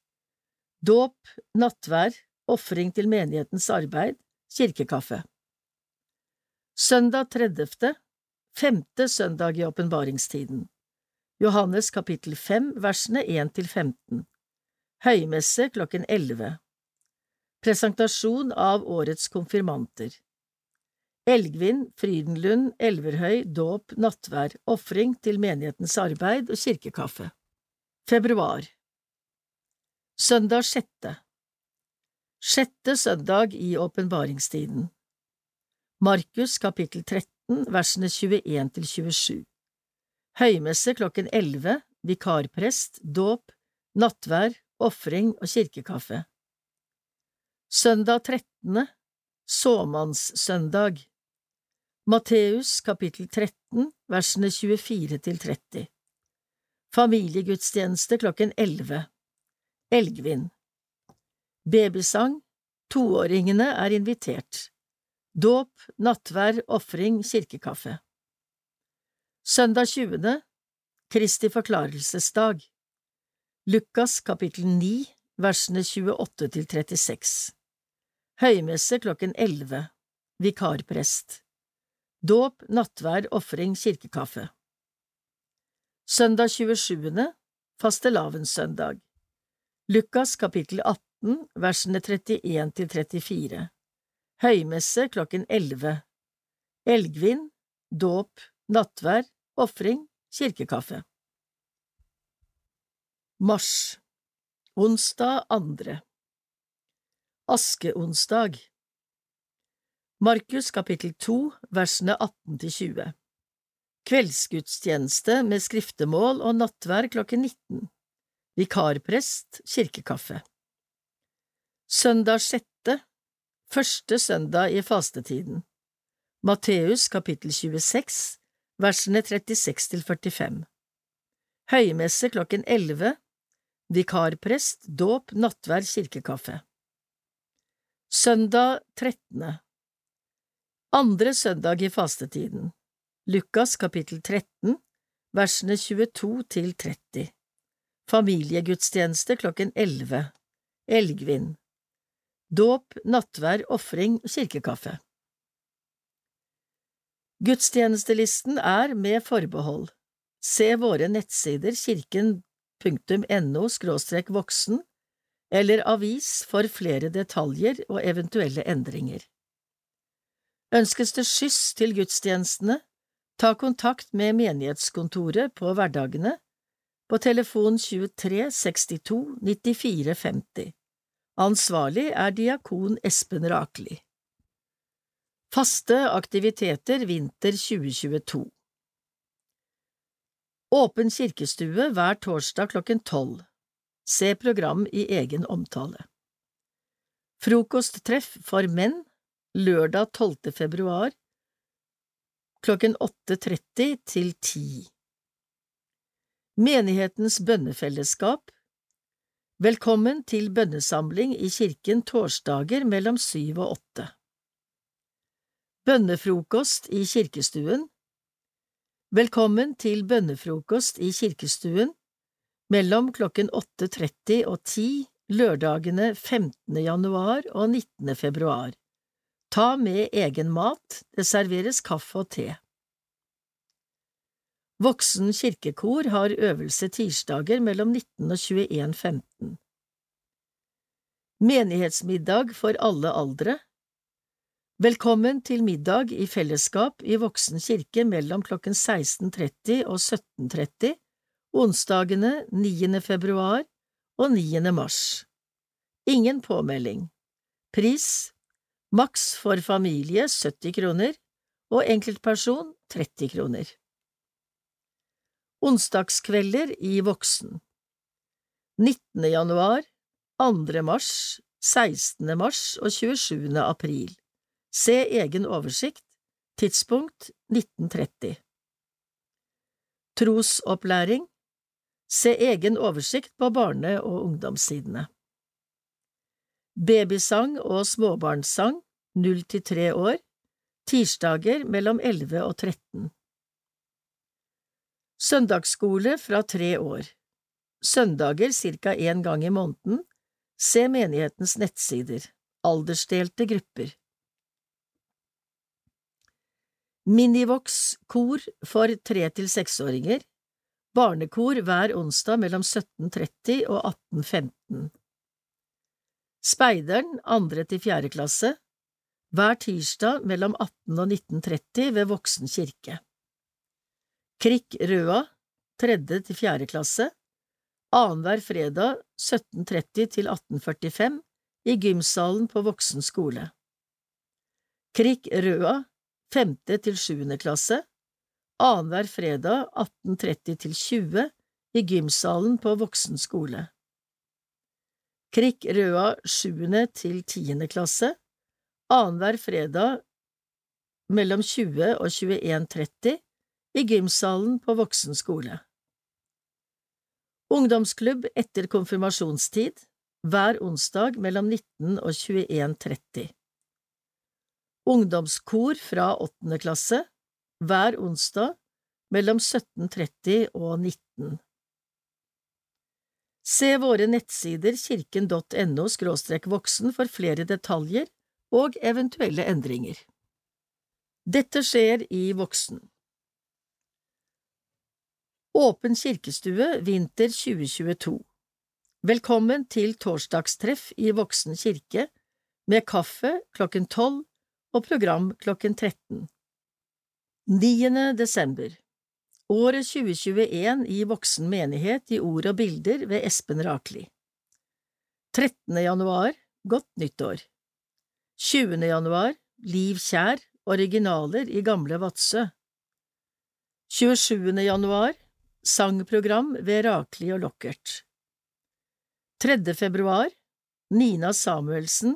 Dåp, nattvær, ofring til menighetens arbeid, kirkekaffe Søndag 30., femte søndag i åpenbaringstiden. Johannes kapittel 5 versene 1 til 15 Høymesse klokken 11 Presentasjon av årets konfirmanter. Elgvin, Frydenlund, Elverhøy, dåp, nattvær, ofring til menighetens arbeid og kirkekaffe. Februar. Søndag sjette. Sjette søndag i åpenbaringstiden Markus kapittel 13 versene 21 til 27 Høymesse klokken 11 Vikarprest, dåp, nattvær, ofring og kirkekaffe. Søndag 13. Såmannssøndag. Matteus kapittel 13 versene 24 til 30 Familiegudstjeneste klokken 11 Elgvin. Babysang. Toåringene er invitert Dåp, nattvær, ofring, kirkekaffe. Søndag 20. Kristi forklarelsesdag. Lukas kapittel 9, versene 28 til 36 Høymesse klokken 11 Vikarprest. Dåp, nattvær, ofring, kirkekaffe. Søndag 27. Fastelavnssøndag. Lukas kapittel 18, versene 31 til 34 høymesse klokken 11, elgvin, dåp, nattvær, ofring, kirkekaffe. Mars. Onsdag andre. Askeonsdag. Markus kapittel 2 versene 18 til 20 Kveldsgudstjeneste med skriftemål og nattvær klokken 19 Vikarprest, kirkekaffe. Søndag sjette Første søndag i fastetiden. Matteus kapittel 26, versene 36 til 45 Høymesse klokken 11 Vikarprest, dåp, nattvær, kirkekaffe. Søndag 13. Andre søndag i fastetiden. Lukas kapittel 13, versene 22 til 30 Familiegudstjeneste klokken 11 Elgvin Dåp, nattvær, ofring, kirkekaffe Gudstjenestelisten er med forbehold. Se våre nettsider kirken.no voksen eller avis for flere detaljer og eventuelle endringer. Ønskes det skyss til gudstjenestene, ta kontakt med menighetskontoret på hverdagene på telefon 23 62 94 50. Ansvarlig er diakon Espen Rakeli. Faste aktiviteter vinter 2022 Åpen kirkestue hver torsdag klokken tolv. Se program i egen omtale. Frokosttreff for menn lørdag 12. februar klokken 8.30 til 10. Menighetens bønnefellesskap Velkommen til bønnesamling i kirken torsdager mellom syv og åtte. Bønnefrokost i kirkestuen Velkommen til bønnefrokost i kirkestuen mellom klokken 8.30 og 10 lørdagene 15. januar og 19. februar. Ta med egen mat, det serveres kaffe og te. Voksen kirkekor har øvelse tirsdager mellom 19 og 21.15. Menighetsmiddag for alle aldre Velkommen til middag i fellesskap i Voksen kirke mellom klokken 16.30 og 17.30 onsdagene 9. februar og 9. mars. Ingen påmelding. Pris Maks for familie 70 kroner og enkeltperson 30 kroner. Onsdagskvelder i Voksen 19. januar, 2. mars, 16. mars og 27. april. Se egen oversikt, tidspunkt 1930. Trosopplæring Se egen oversikt på barne- og ungdomssidene. Babysang og småbarnssang, 0 til 3 år, tirsdager mellom 11 og 13. Søndagsskole fra tre år. Søndager ca. én gang i måneden. Se menighetens nettsider. Aldersdelte grupper. Minivox-kor for tre- til seksåringer. Barnekor hver onsdag mellom 17.30 og 18.15 Speideren andre til fjerde klasse. Hver tirsdag mellom 18 og 19.30 ved Voksen kirke Krikk Røa tredje til fjerde klasse. Annenhver fredag 17.30 til 18.45 i gymsalen på Voksen skole. Krikk Røa femte til sjuende klasse, annenhver fredag 18.30 til 20 i gymsalen på voksen skole. Krikk Røa sjuende til tiende klasse, annenhver fredag mellom 20 og 21.30 i gymsalen på voksen skole. Ungdomsklubb etter konfirmasjonstid, hver onsdag mellom 19 og 21.30 ungdomskor fra åttende klasse, hver onsdag mellom 17.30 og 19. Se våre nettsider kirken.no voksen for flere detaljer og eventuelle endringer. Dette skjer i Voksen. Åpen kirkestue vinter 2022 Velkommen til torsdagstreff i Voksen kirke med kaffe klokken tolv og program klokken 13. 9. desember Året 2021 i Voksen menighet i ord og bilder ved Espen Rakli 13. januar Godt nyttår 20. januar Liv kjær Originaler i Gamle Vadsø 27. januar Sangprogram ved Rakli og Lockert 3. februar Nina Samuelsen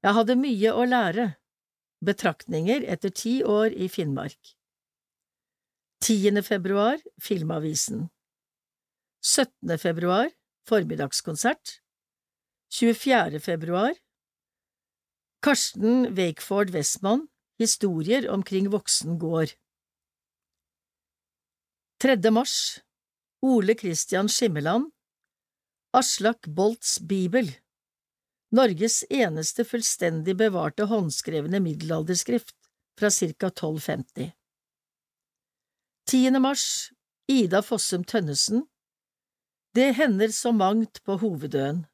Jeg hadde mye å lære Betraktninger etter ti år i Finnmark 10. februar Filmavisen 17. februar Formiddagskonsert 24. februar Karsten Wakeford Westman Historier omkring voksen gård 3. mars Ole Christian Skimmeland Aslak Bolts bibel Norges eneste fullstendig bevarte håndskrevne middelalderskrift fra ca. 1250. 10. mars Ida Fossum Tønnesen Det hender så mangt på Hovedøen,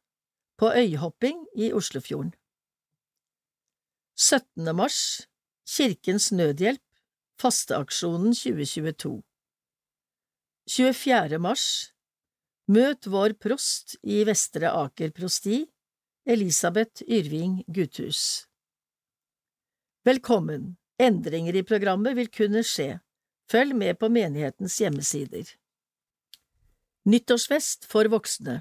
på øyhopping i Oslofjorden. 17. mars Kirkens Nødhjelp, fasteaksjonen 2022 24. mars Møt vår prost i Vestre Aker prosti Elisabeth Yrving Guthus Velkommen, endringer i programmet vil kunne skje. Følg med på menighetens hjemmesider. Nyttårsfest for voksne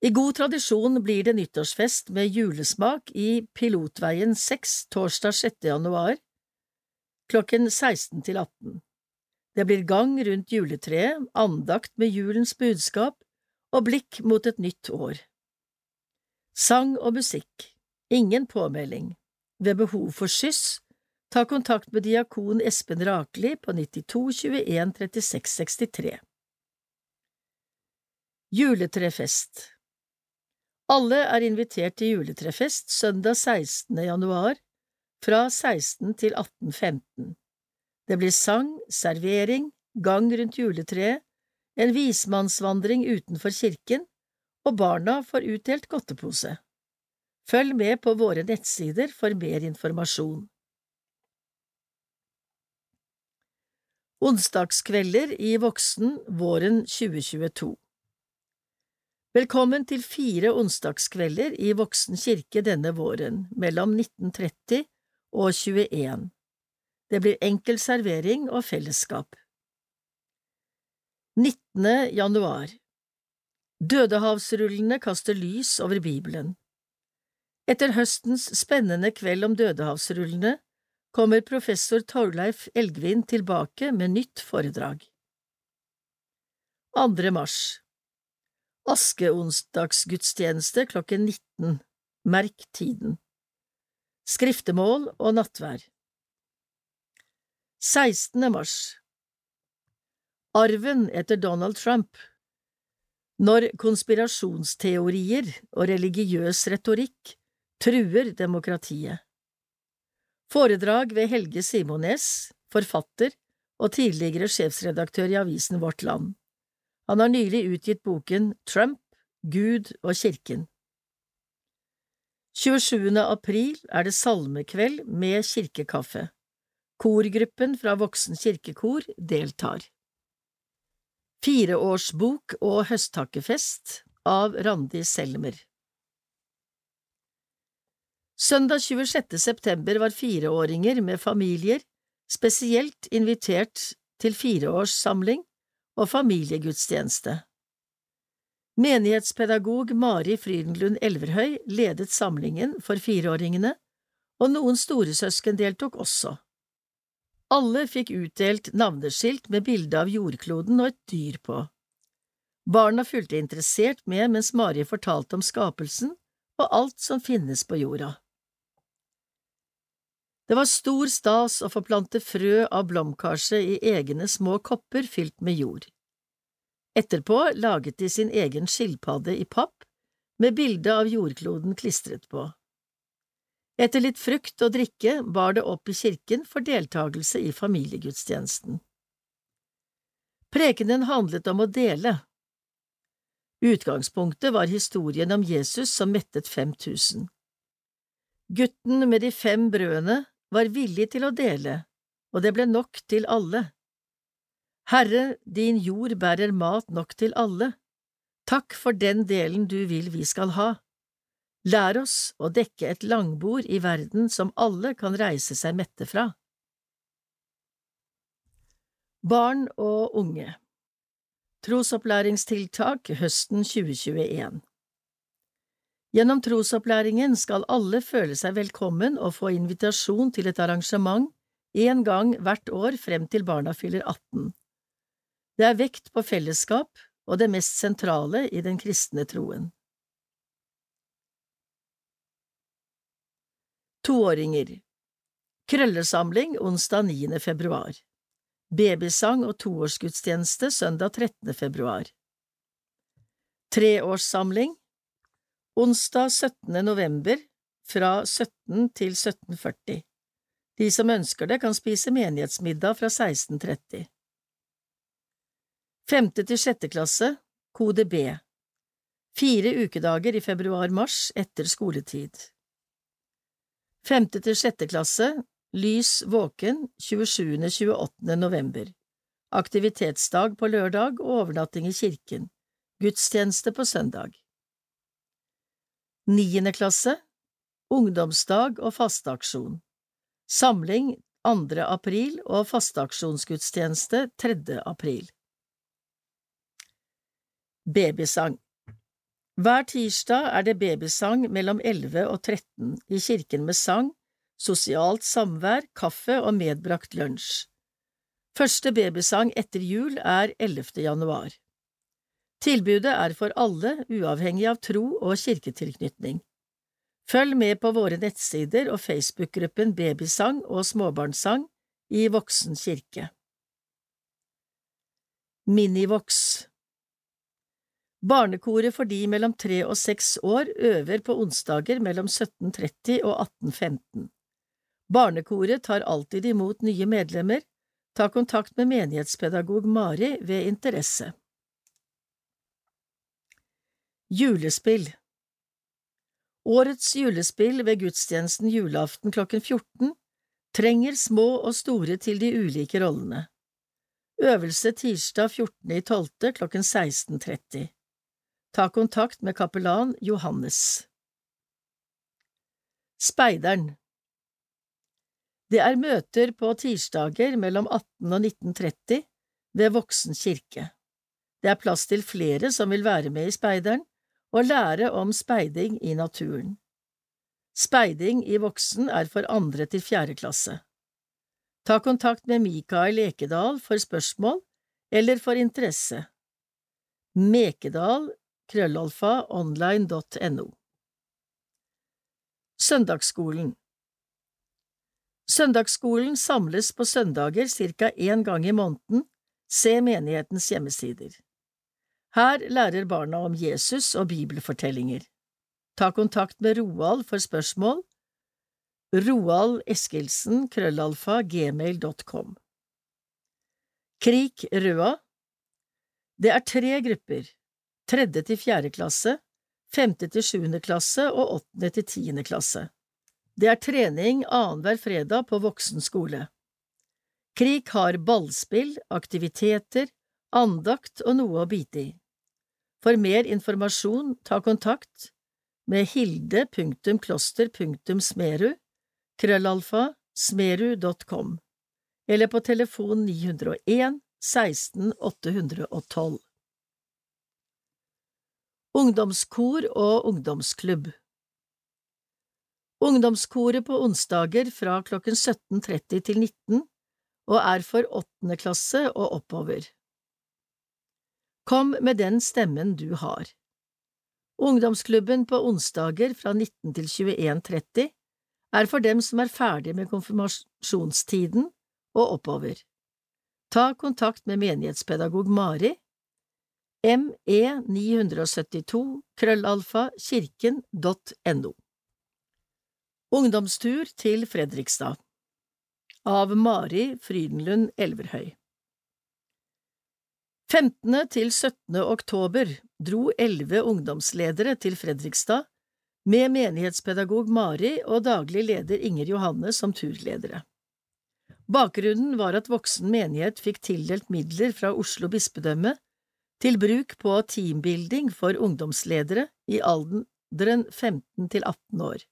I god tradisjon blir det nyttårsfest med julesmak i Pilotveien 6 torsdag 6. januar klokken 16 til 18. Det blir gang rundt juletreet, andakt med julens budskap og blikk mot et nytt år. Sang og musikk, ingen påmelding. Ved behov for skyss, ta kontakt med diakon Espen Rakeli på 92 21 36 63. Juletrefest Alle er invitert til juletrefest søndag 16. januar fra 16 til 18.15. Det blir sang, servering, gang rundt juletreet, en vismannsvandring utenfor kirken, og barna får utdelt godtepose. Følg med på våre nettsider for mer informasjon. Onsdagskvelder i Voksen våren 2022 Velkommen til fire onsdagskvelder i Voksen kirke denne våren, mellom 1930 og 21. Det blir enkel servering og fellesskap. 19. januar Dødehavsrullene kaster lys over Bibelen. Etter høstens spennende kveld om dødehavsrullene kommer professor Torleif Elgvin tilbake med nytt foredrag. 2. mars Askeonsdagsgudstjeneste klokken 19. Merk tiden. Skriftemål og nattvær. 16. mars Arven etter Donald Trump Når konspirasjonsteorier og religiøs retorikk truer demokratiet. Foredrag ved Helge Simones, forfatter og tidligere sjefsredaktør i avisen Vårt Land. Han har nylig utgitt boken Trump, Gud og kirken. 27. april er det salmekveld med kirkekaffe. Korgruppen fra Voksen kirkekor deltar. Fireårsbok og høsttakkefest av Randi Selmer Søndag 26. september var fireåringer med familier spesielt invitert til fireårssamling og familiegudstjeneste. Menighetspedagog Mari Frydenlund Elverhøy ledet samlingen for fireåringene, og noen storesøsken deltok også. Alle fikk utdelt navneskilt med bilde av jordkloden og et dyr på. Barna fulgte interessert med mens Mari fortalte om skapelsen og alt som finnes på jorda. Det var stor stas å få plante frø av blomkarse i egne små kopper fylt med jord. Etterpå laget de sin egen skilpadde i papp med bilde av jordkloden klistret på. Etter litt frukt og drikke bar det opp i kirken for deltakelse i familiegudstjenesten. Prekenen handlet om å dele. Utgangspunktet var historien om Jesus som mettet 5000. Gutten med de fem brødene var villig til å dele, og det ble nok til alle. Herre, din jord bærer mat nok til alle. Takk for den delen du vil vi skal ha. Lær oss å dekke et langbord i verden som alle kan reise seg mette fra. Barn og unge Trosopplæringstiltak høsten 2021 Gjennom trosopplæringen skal alle føle seg velkommen og få invitasjon til et arrangement én gang hvert år frem til barna fyller 18. Det er vekt på fellesskap og det mest sentrale i den kristne troen. Toåringer Krøllesamling onsdag 9. februar Babysang og toårsgudstjeneste søndag 13. februar Treårssamling Onsdag 17. november fra 17 til 1740 De som ønsker det, kan spise menighetsmiddag fra 1630 Femte til sjette klasse, kode B Fire ukedager i februar–mars etter skoletid Femte til sjette klasse, lys våken 27.–28. november Aktivitetsdag på lørdag og overnatting i kirken Gudstjeneste på søndag Niende klasse ungdomsdag og fasteaksjon, samling 2. april og fasteaksjonsgudstjeneste 3. april. Babysang Hver tirsdag er det babysang mellom 11 og 13 i kirken med sang, sosialt samvær, kaffe og medbrakt lunsj. Første babysang etter jul er 11. januar. Tilbudet er for alle, uavhengig av tro og kirketilknytning. Følg med på våre nettsider og Facebook-gruppen Babysang og småbarnssang i Voksen kirke. Minivox Barnekoret for de mellom tre og seks år øver på onsdager mellom 17.30 og 18.15. Barnekoret tar alltid imot nye medlemmer. Ta kontakt med menighetspedagog Mari ved interesse. Julespill Årets julespill ved gudstjenesten julaften klokken 14 trenger små og store til de ulike rollene. Øvelse tirsdag 14.12. klokken 16.30. Ta kontakt med kapellan Johannes. Speideren Det er møter på tirsdager mellom 18 og 19.30 ved Voksen kirke. Det er plass til flere som vil være med i speideren, og lære om speiding i naturen. Speiding i voksen er for andre til fjerde klasse. Ta kontakt med Mikael Ekedal for spørsmål eller for interesse. Mekedal, krøllalfa, online.no Søndagsskolen Søndagsskolen samles på søndager ca. én gang i måneden, se menighetens hjemmesider. Her lærer barna om Jesus og bibelfortellinger. Ta kontakt med Roald for spørsmål. Roald Eskilsen, krøllalfa, gmail.com. Krik Røa Det er tre grupper, tredje til fjerde klasse, femte til sjuende klasse og åttende til tiende klasse. Det er trening annenhver fredag på voksen skole. Krik har ballspill, aktiviteter, andakt og noe å bite i. For mer informasjon ta kontakt med hilde.kloster.smeru, krøllalfa, smeru.com, eller på telefon 901 16 812. Ungdomskor og ungdomsklubb Ungdomskoret på onsdager fra klokken 17.30 til 19 og er for åttende klasse og oppover. Kom med den stemmen du har. Ungdomsklubben på onsdager fra 19 til 21.30 er for dem som er ferdig med konfirmasjonstiden og oppover. Ta kontakt med menighetspedagog Mari, me972 krøllalfa kirken.no. Ungdomstur til Fredrikstad Av Mari Frydenlund Elverhøy 15. til 17. oktober dro elleve ungdomsledere til Fredrikstad med menighetspedagog Mari og daglig leder Inger Johanne som turledere. Bakgrunnen var at voksen menighet fikk tildelt midler fra Oslo bispedømme til bruk på teambuilding for ungdomsledere i alderen 15 til 18 år.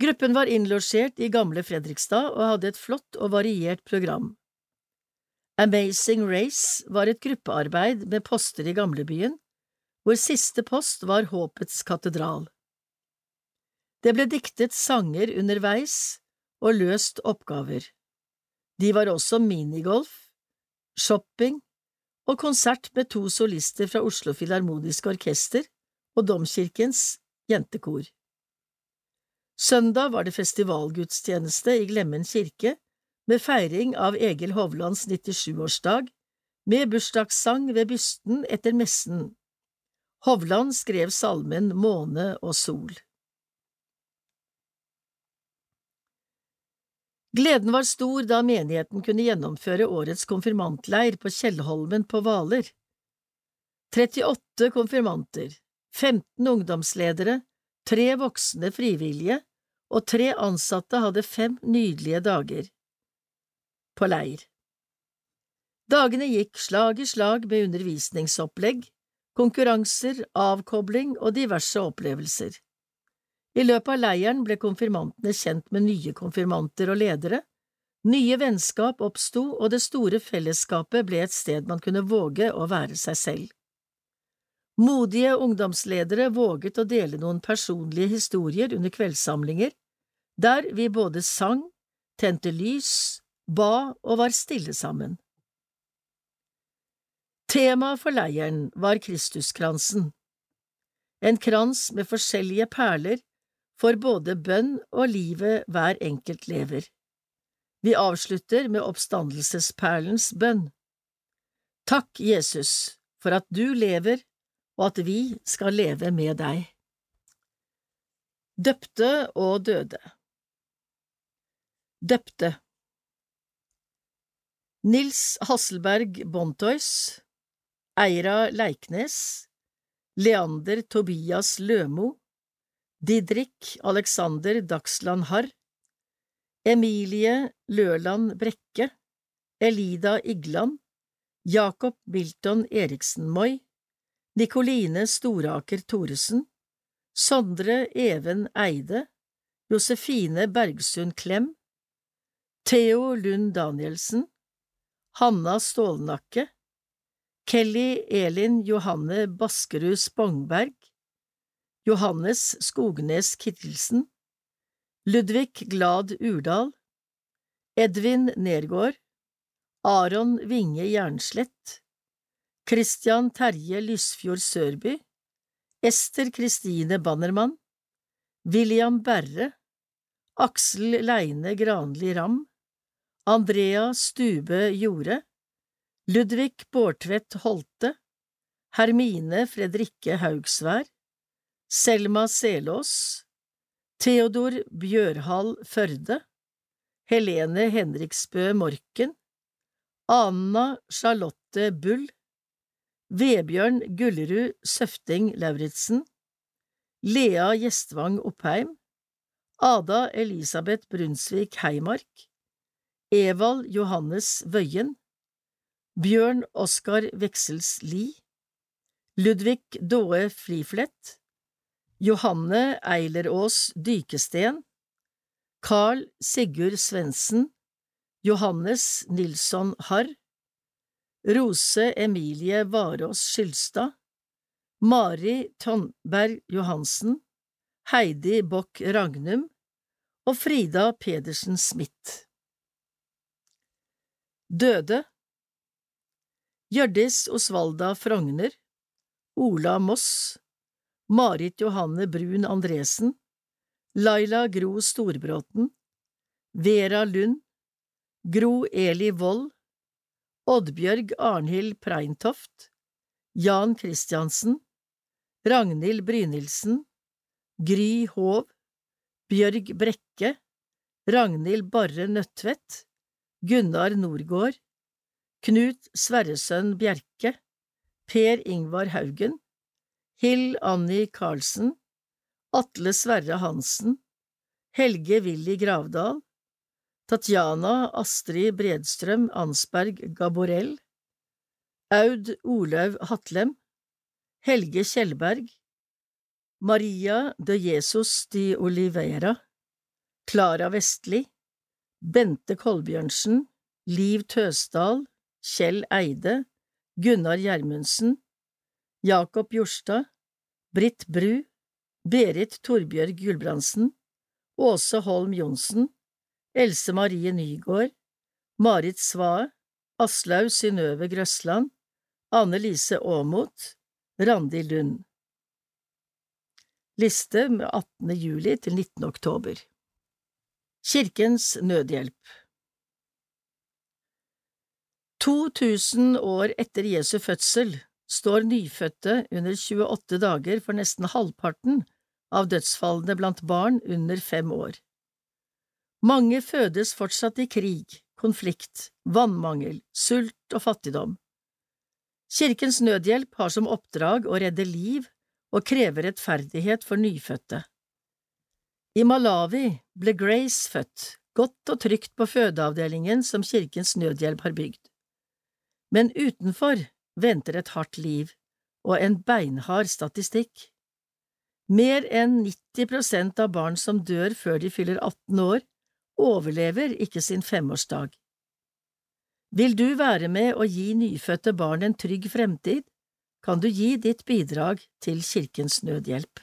Gruppen var innlosjert i gamle Fredrikstad og hadde et flott og variert program. Amazing Race var et gruppearbeid med poster i gamlebyen, hvor siste post var Håpets katedral. Det ble diktet sanger underveis og løst oppgaver. De var også minigolf, shopping og konsert med to solister fra Oslo Filharmoniske Orkester og Domkirkens jentekor. Søndag var det festivalgudstjeneste i Glemmen kirke med feiring av Egil Hovlands 97-årsdag, med bursdagssang ved bysten etter messen. Hovland skrev salmen Måne og sol. Gleden var stor da menigheten kunne gjennomføre årets konfirmantleir på Kjellholmen på Hvaler. 38 konfirmanter, 15 ungdomsledere, tre voksne frivillige og tre ansatte hadde fem nydelige dager på leir. Dagene gikk slag i slag med undervisningsopplegg, konkurranser, avkobling og diverse opplevelser. I løpet av leiren ble konfirmantene kjent med nye konfirmanter og ledere, nye vennskap oppsto, og det store fellesskapet ble et sted man kunne våge å være seg selv. Modige ungdomsledere våget å dele noen personlige historier under kveldssamlinger, der vi både sang, tente lys, ba og var stille sammen. Temaet for leiren var Kristuskransen, en krans med forskjellige perler for både bønn og livet hver enkelt lever. Vi avslutter med oppstandelsesperlens bønn. Takk, Jesus, for at du lever, og at vi skal leve med deg. Døpte og døde Døpte Nils Hasselberg Bontois Eira Leiknes Leander Tobias Lømo Didrik Alexander Dagsland Harr, Emilie Løland Brekke, Elida Igland, Jakob Milton Eriksen Moi, Nikoline Storaker Thoresen, Sondre Even Eide, Josefine Bergsund Klem, Theo Lund Danielsen, Hanna Stålnakke, Kelly Elin Johanne Baskerud Spongberg, Johannes Skognes Kittelsen, Ludvig Glad Urdal, Edvin Nergård, Aron Vinge Jernslett, Christian Terje Lysfjord Sørby, Ester Kristine Bannermann, William Berre, Aksel Leine Granli Ram, Andrea Stube Jorde, Ludvig Bårdtvedt Holte, Hermine Fredrikke Haugsvær, Selma Selås, Theodor Bjørhall Førde, Helene Henriksbø Morken, Anna Charlotte Bull, Vebjørn Gullerud Søfting Lauritzen, Lea Gjestvang Oppheim, Ada Elisabeth Brunsvik Heimark, Evald Johannes Wøien, Bjørn Oskar Veksels Lie, Ludvig Daae Friflett, Johanne Eilerås Dykesten, Carl Sigurd Svendsen, Johannes Nilsson Harr, Rose Emilie Varås Skylstad, Mari Tonberg Johansen, Heidi Bock Ragnum og Frida Pedersen Smith. Døde Hjørdis Osvalda Frogner, Ola Moss, Marit Johanne Brun Andresen, Laila Gro Storbråten, Vera Lund, Gro Eli Wold, Oddbjørg Arnhild Preintoft, Jan Christiansen, Ragnhild Brynildsen, Gry Hov, Bjørg Brekke, Ragnhild Barre Nødtvedt, Gunnar Norgård, Knut Sverresønn Bjerke, Per Ingvar Haugen, Hill Annie Karlsen, Atle Sverre Hansen, Helge Willy Gravdal, Tatjana Astrid Bredstrøm Ansberg Gaborell, Aud Olaug Hatlem, Helge Kjellberg, Maria de Jesus de Oliveira, Klara Vestli, Bente Kolbjørnsen, Liv Tøsdal, Kjell Eide, Gunnar Gjermundsen, Jakob Jorstad, Britt Bru, Berit Torbjørg Gulbrandsen, Åse Holm Johnsen, Else Marie Nygård, Marit Svae, Aslaug Synnøve Grøsland, Anne Lise Aamodt, Randi Lund. Liste med 18. juli til 19. oktober Kirkens Nødhjelp 2000 år etter Jesu fødsel står nyfødte under 28 dager for nesten halvparten av dødsfallene blant barn under fem år. Mange fødes fortsatt i krig, konflikt, vannmangel, sult og fattigdom. Kirkens Nødhjelp har som oppdrag å redde liv og kreve rettferdighet for nyfødte. I Malawi ble Grace født, godt og trygt på fødeavdelingen som Kirkens Nødhjelp har bygd. Men utenfor venter et hardt liv og en beinhard statistikk. Mer enn 90 prosent av barn som dør før de fyller 18 år, overlever ikke sin femårsdag. Vil du være med å gi nyfødte barn en trygg fremtid, kan du gi ditt bidrag til Kirkens Nødhjelp.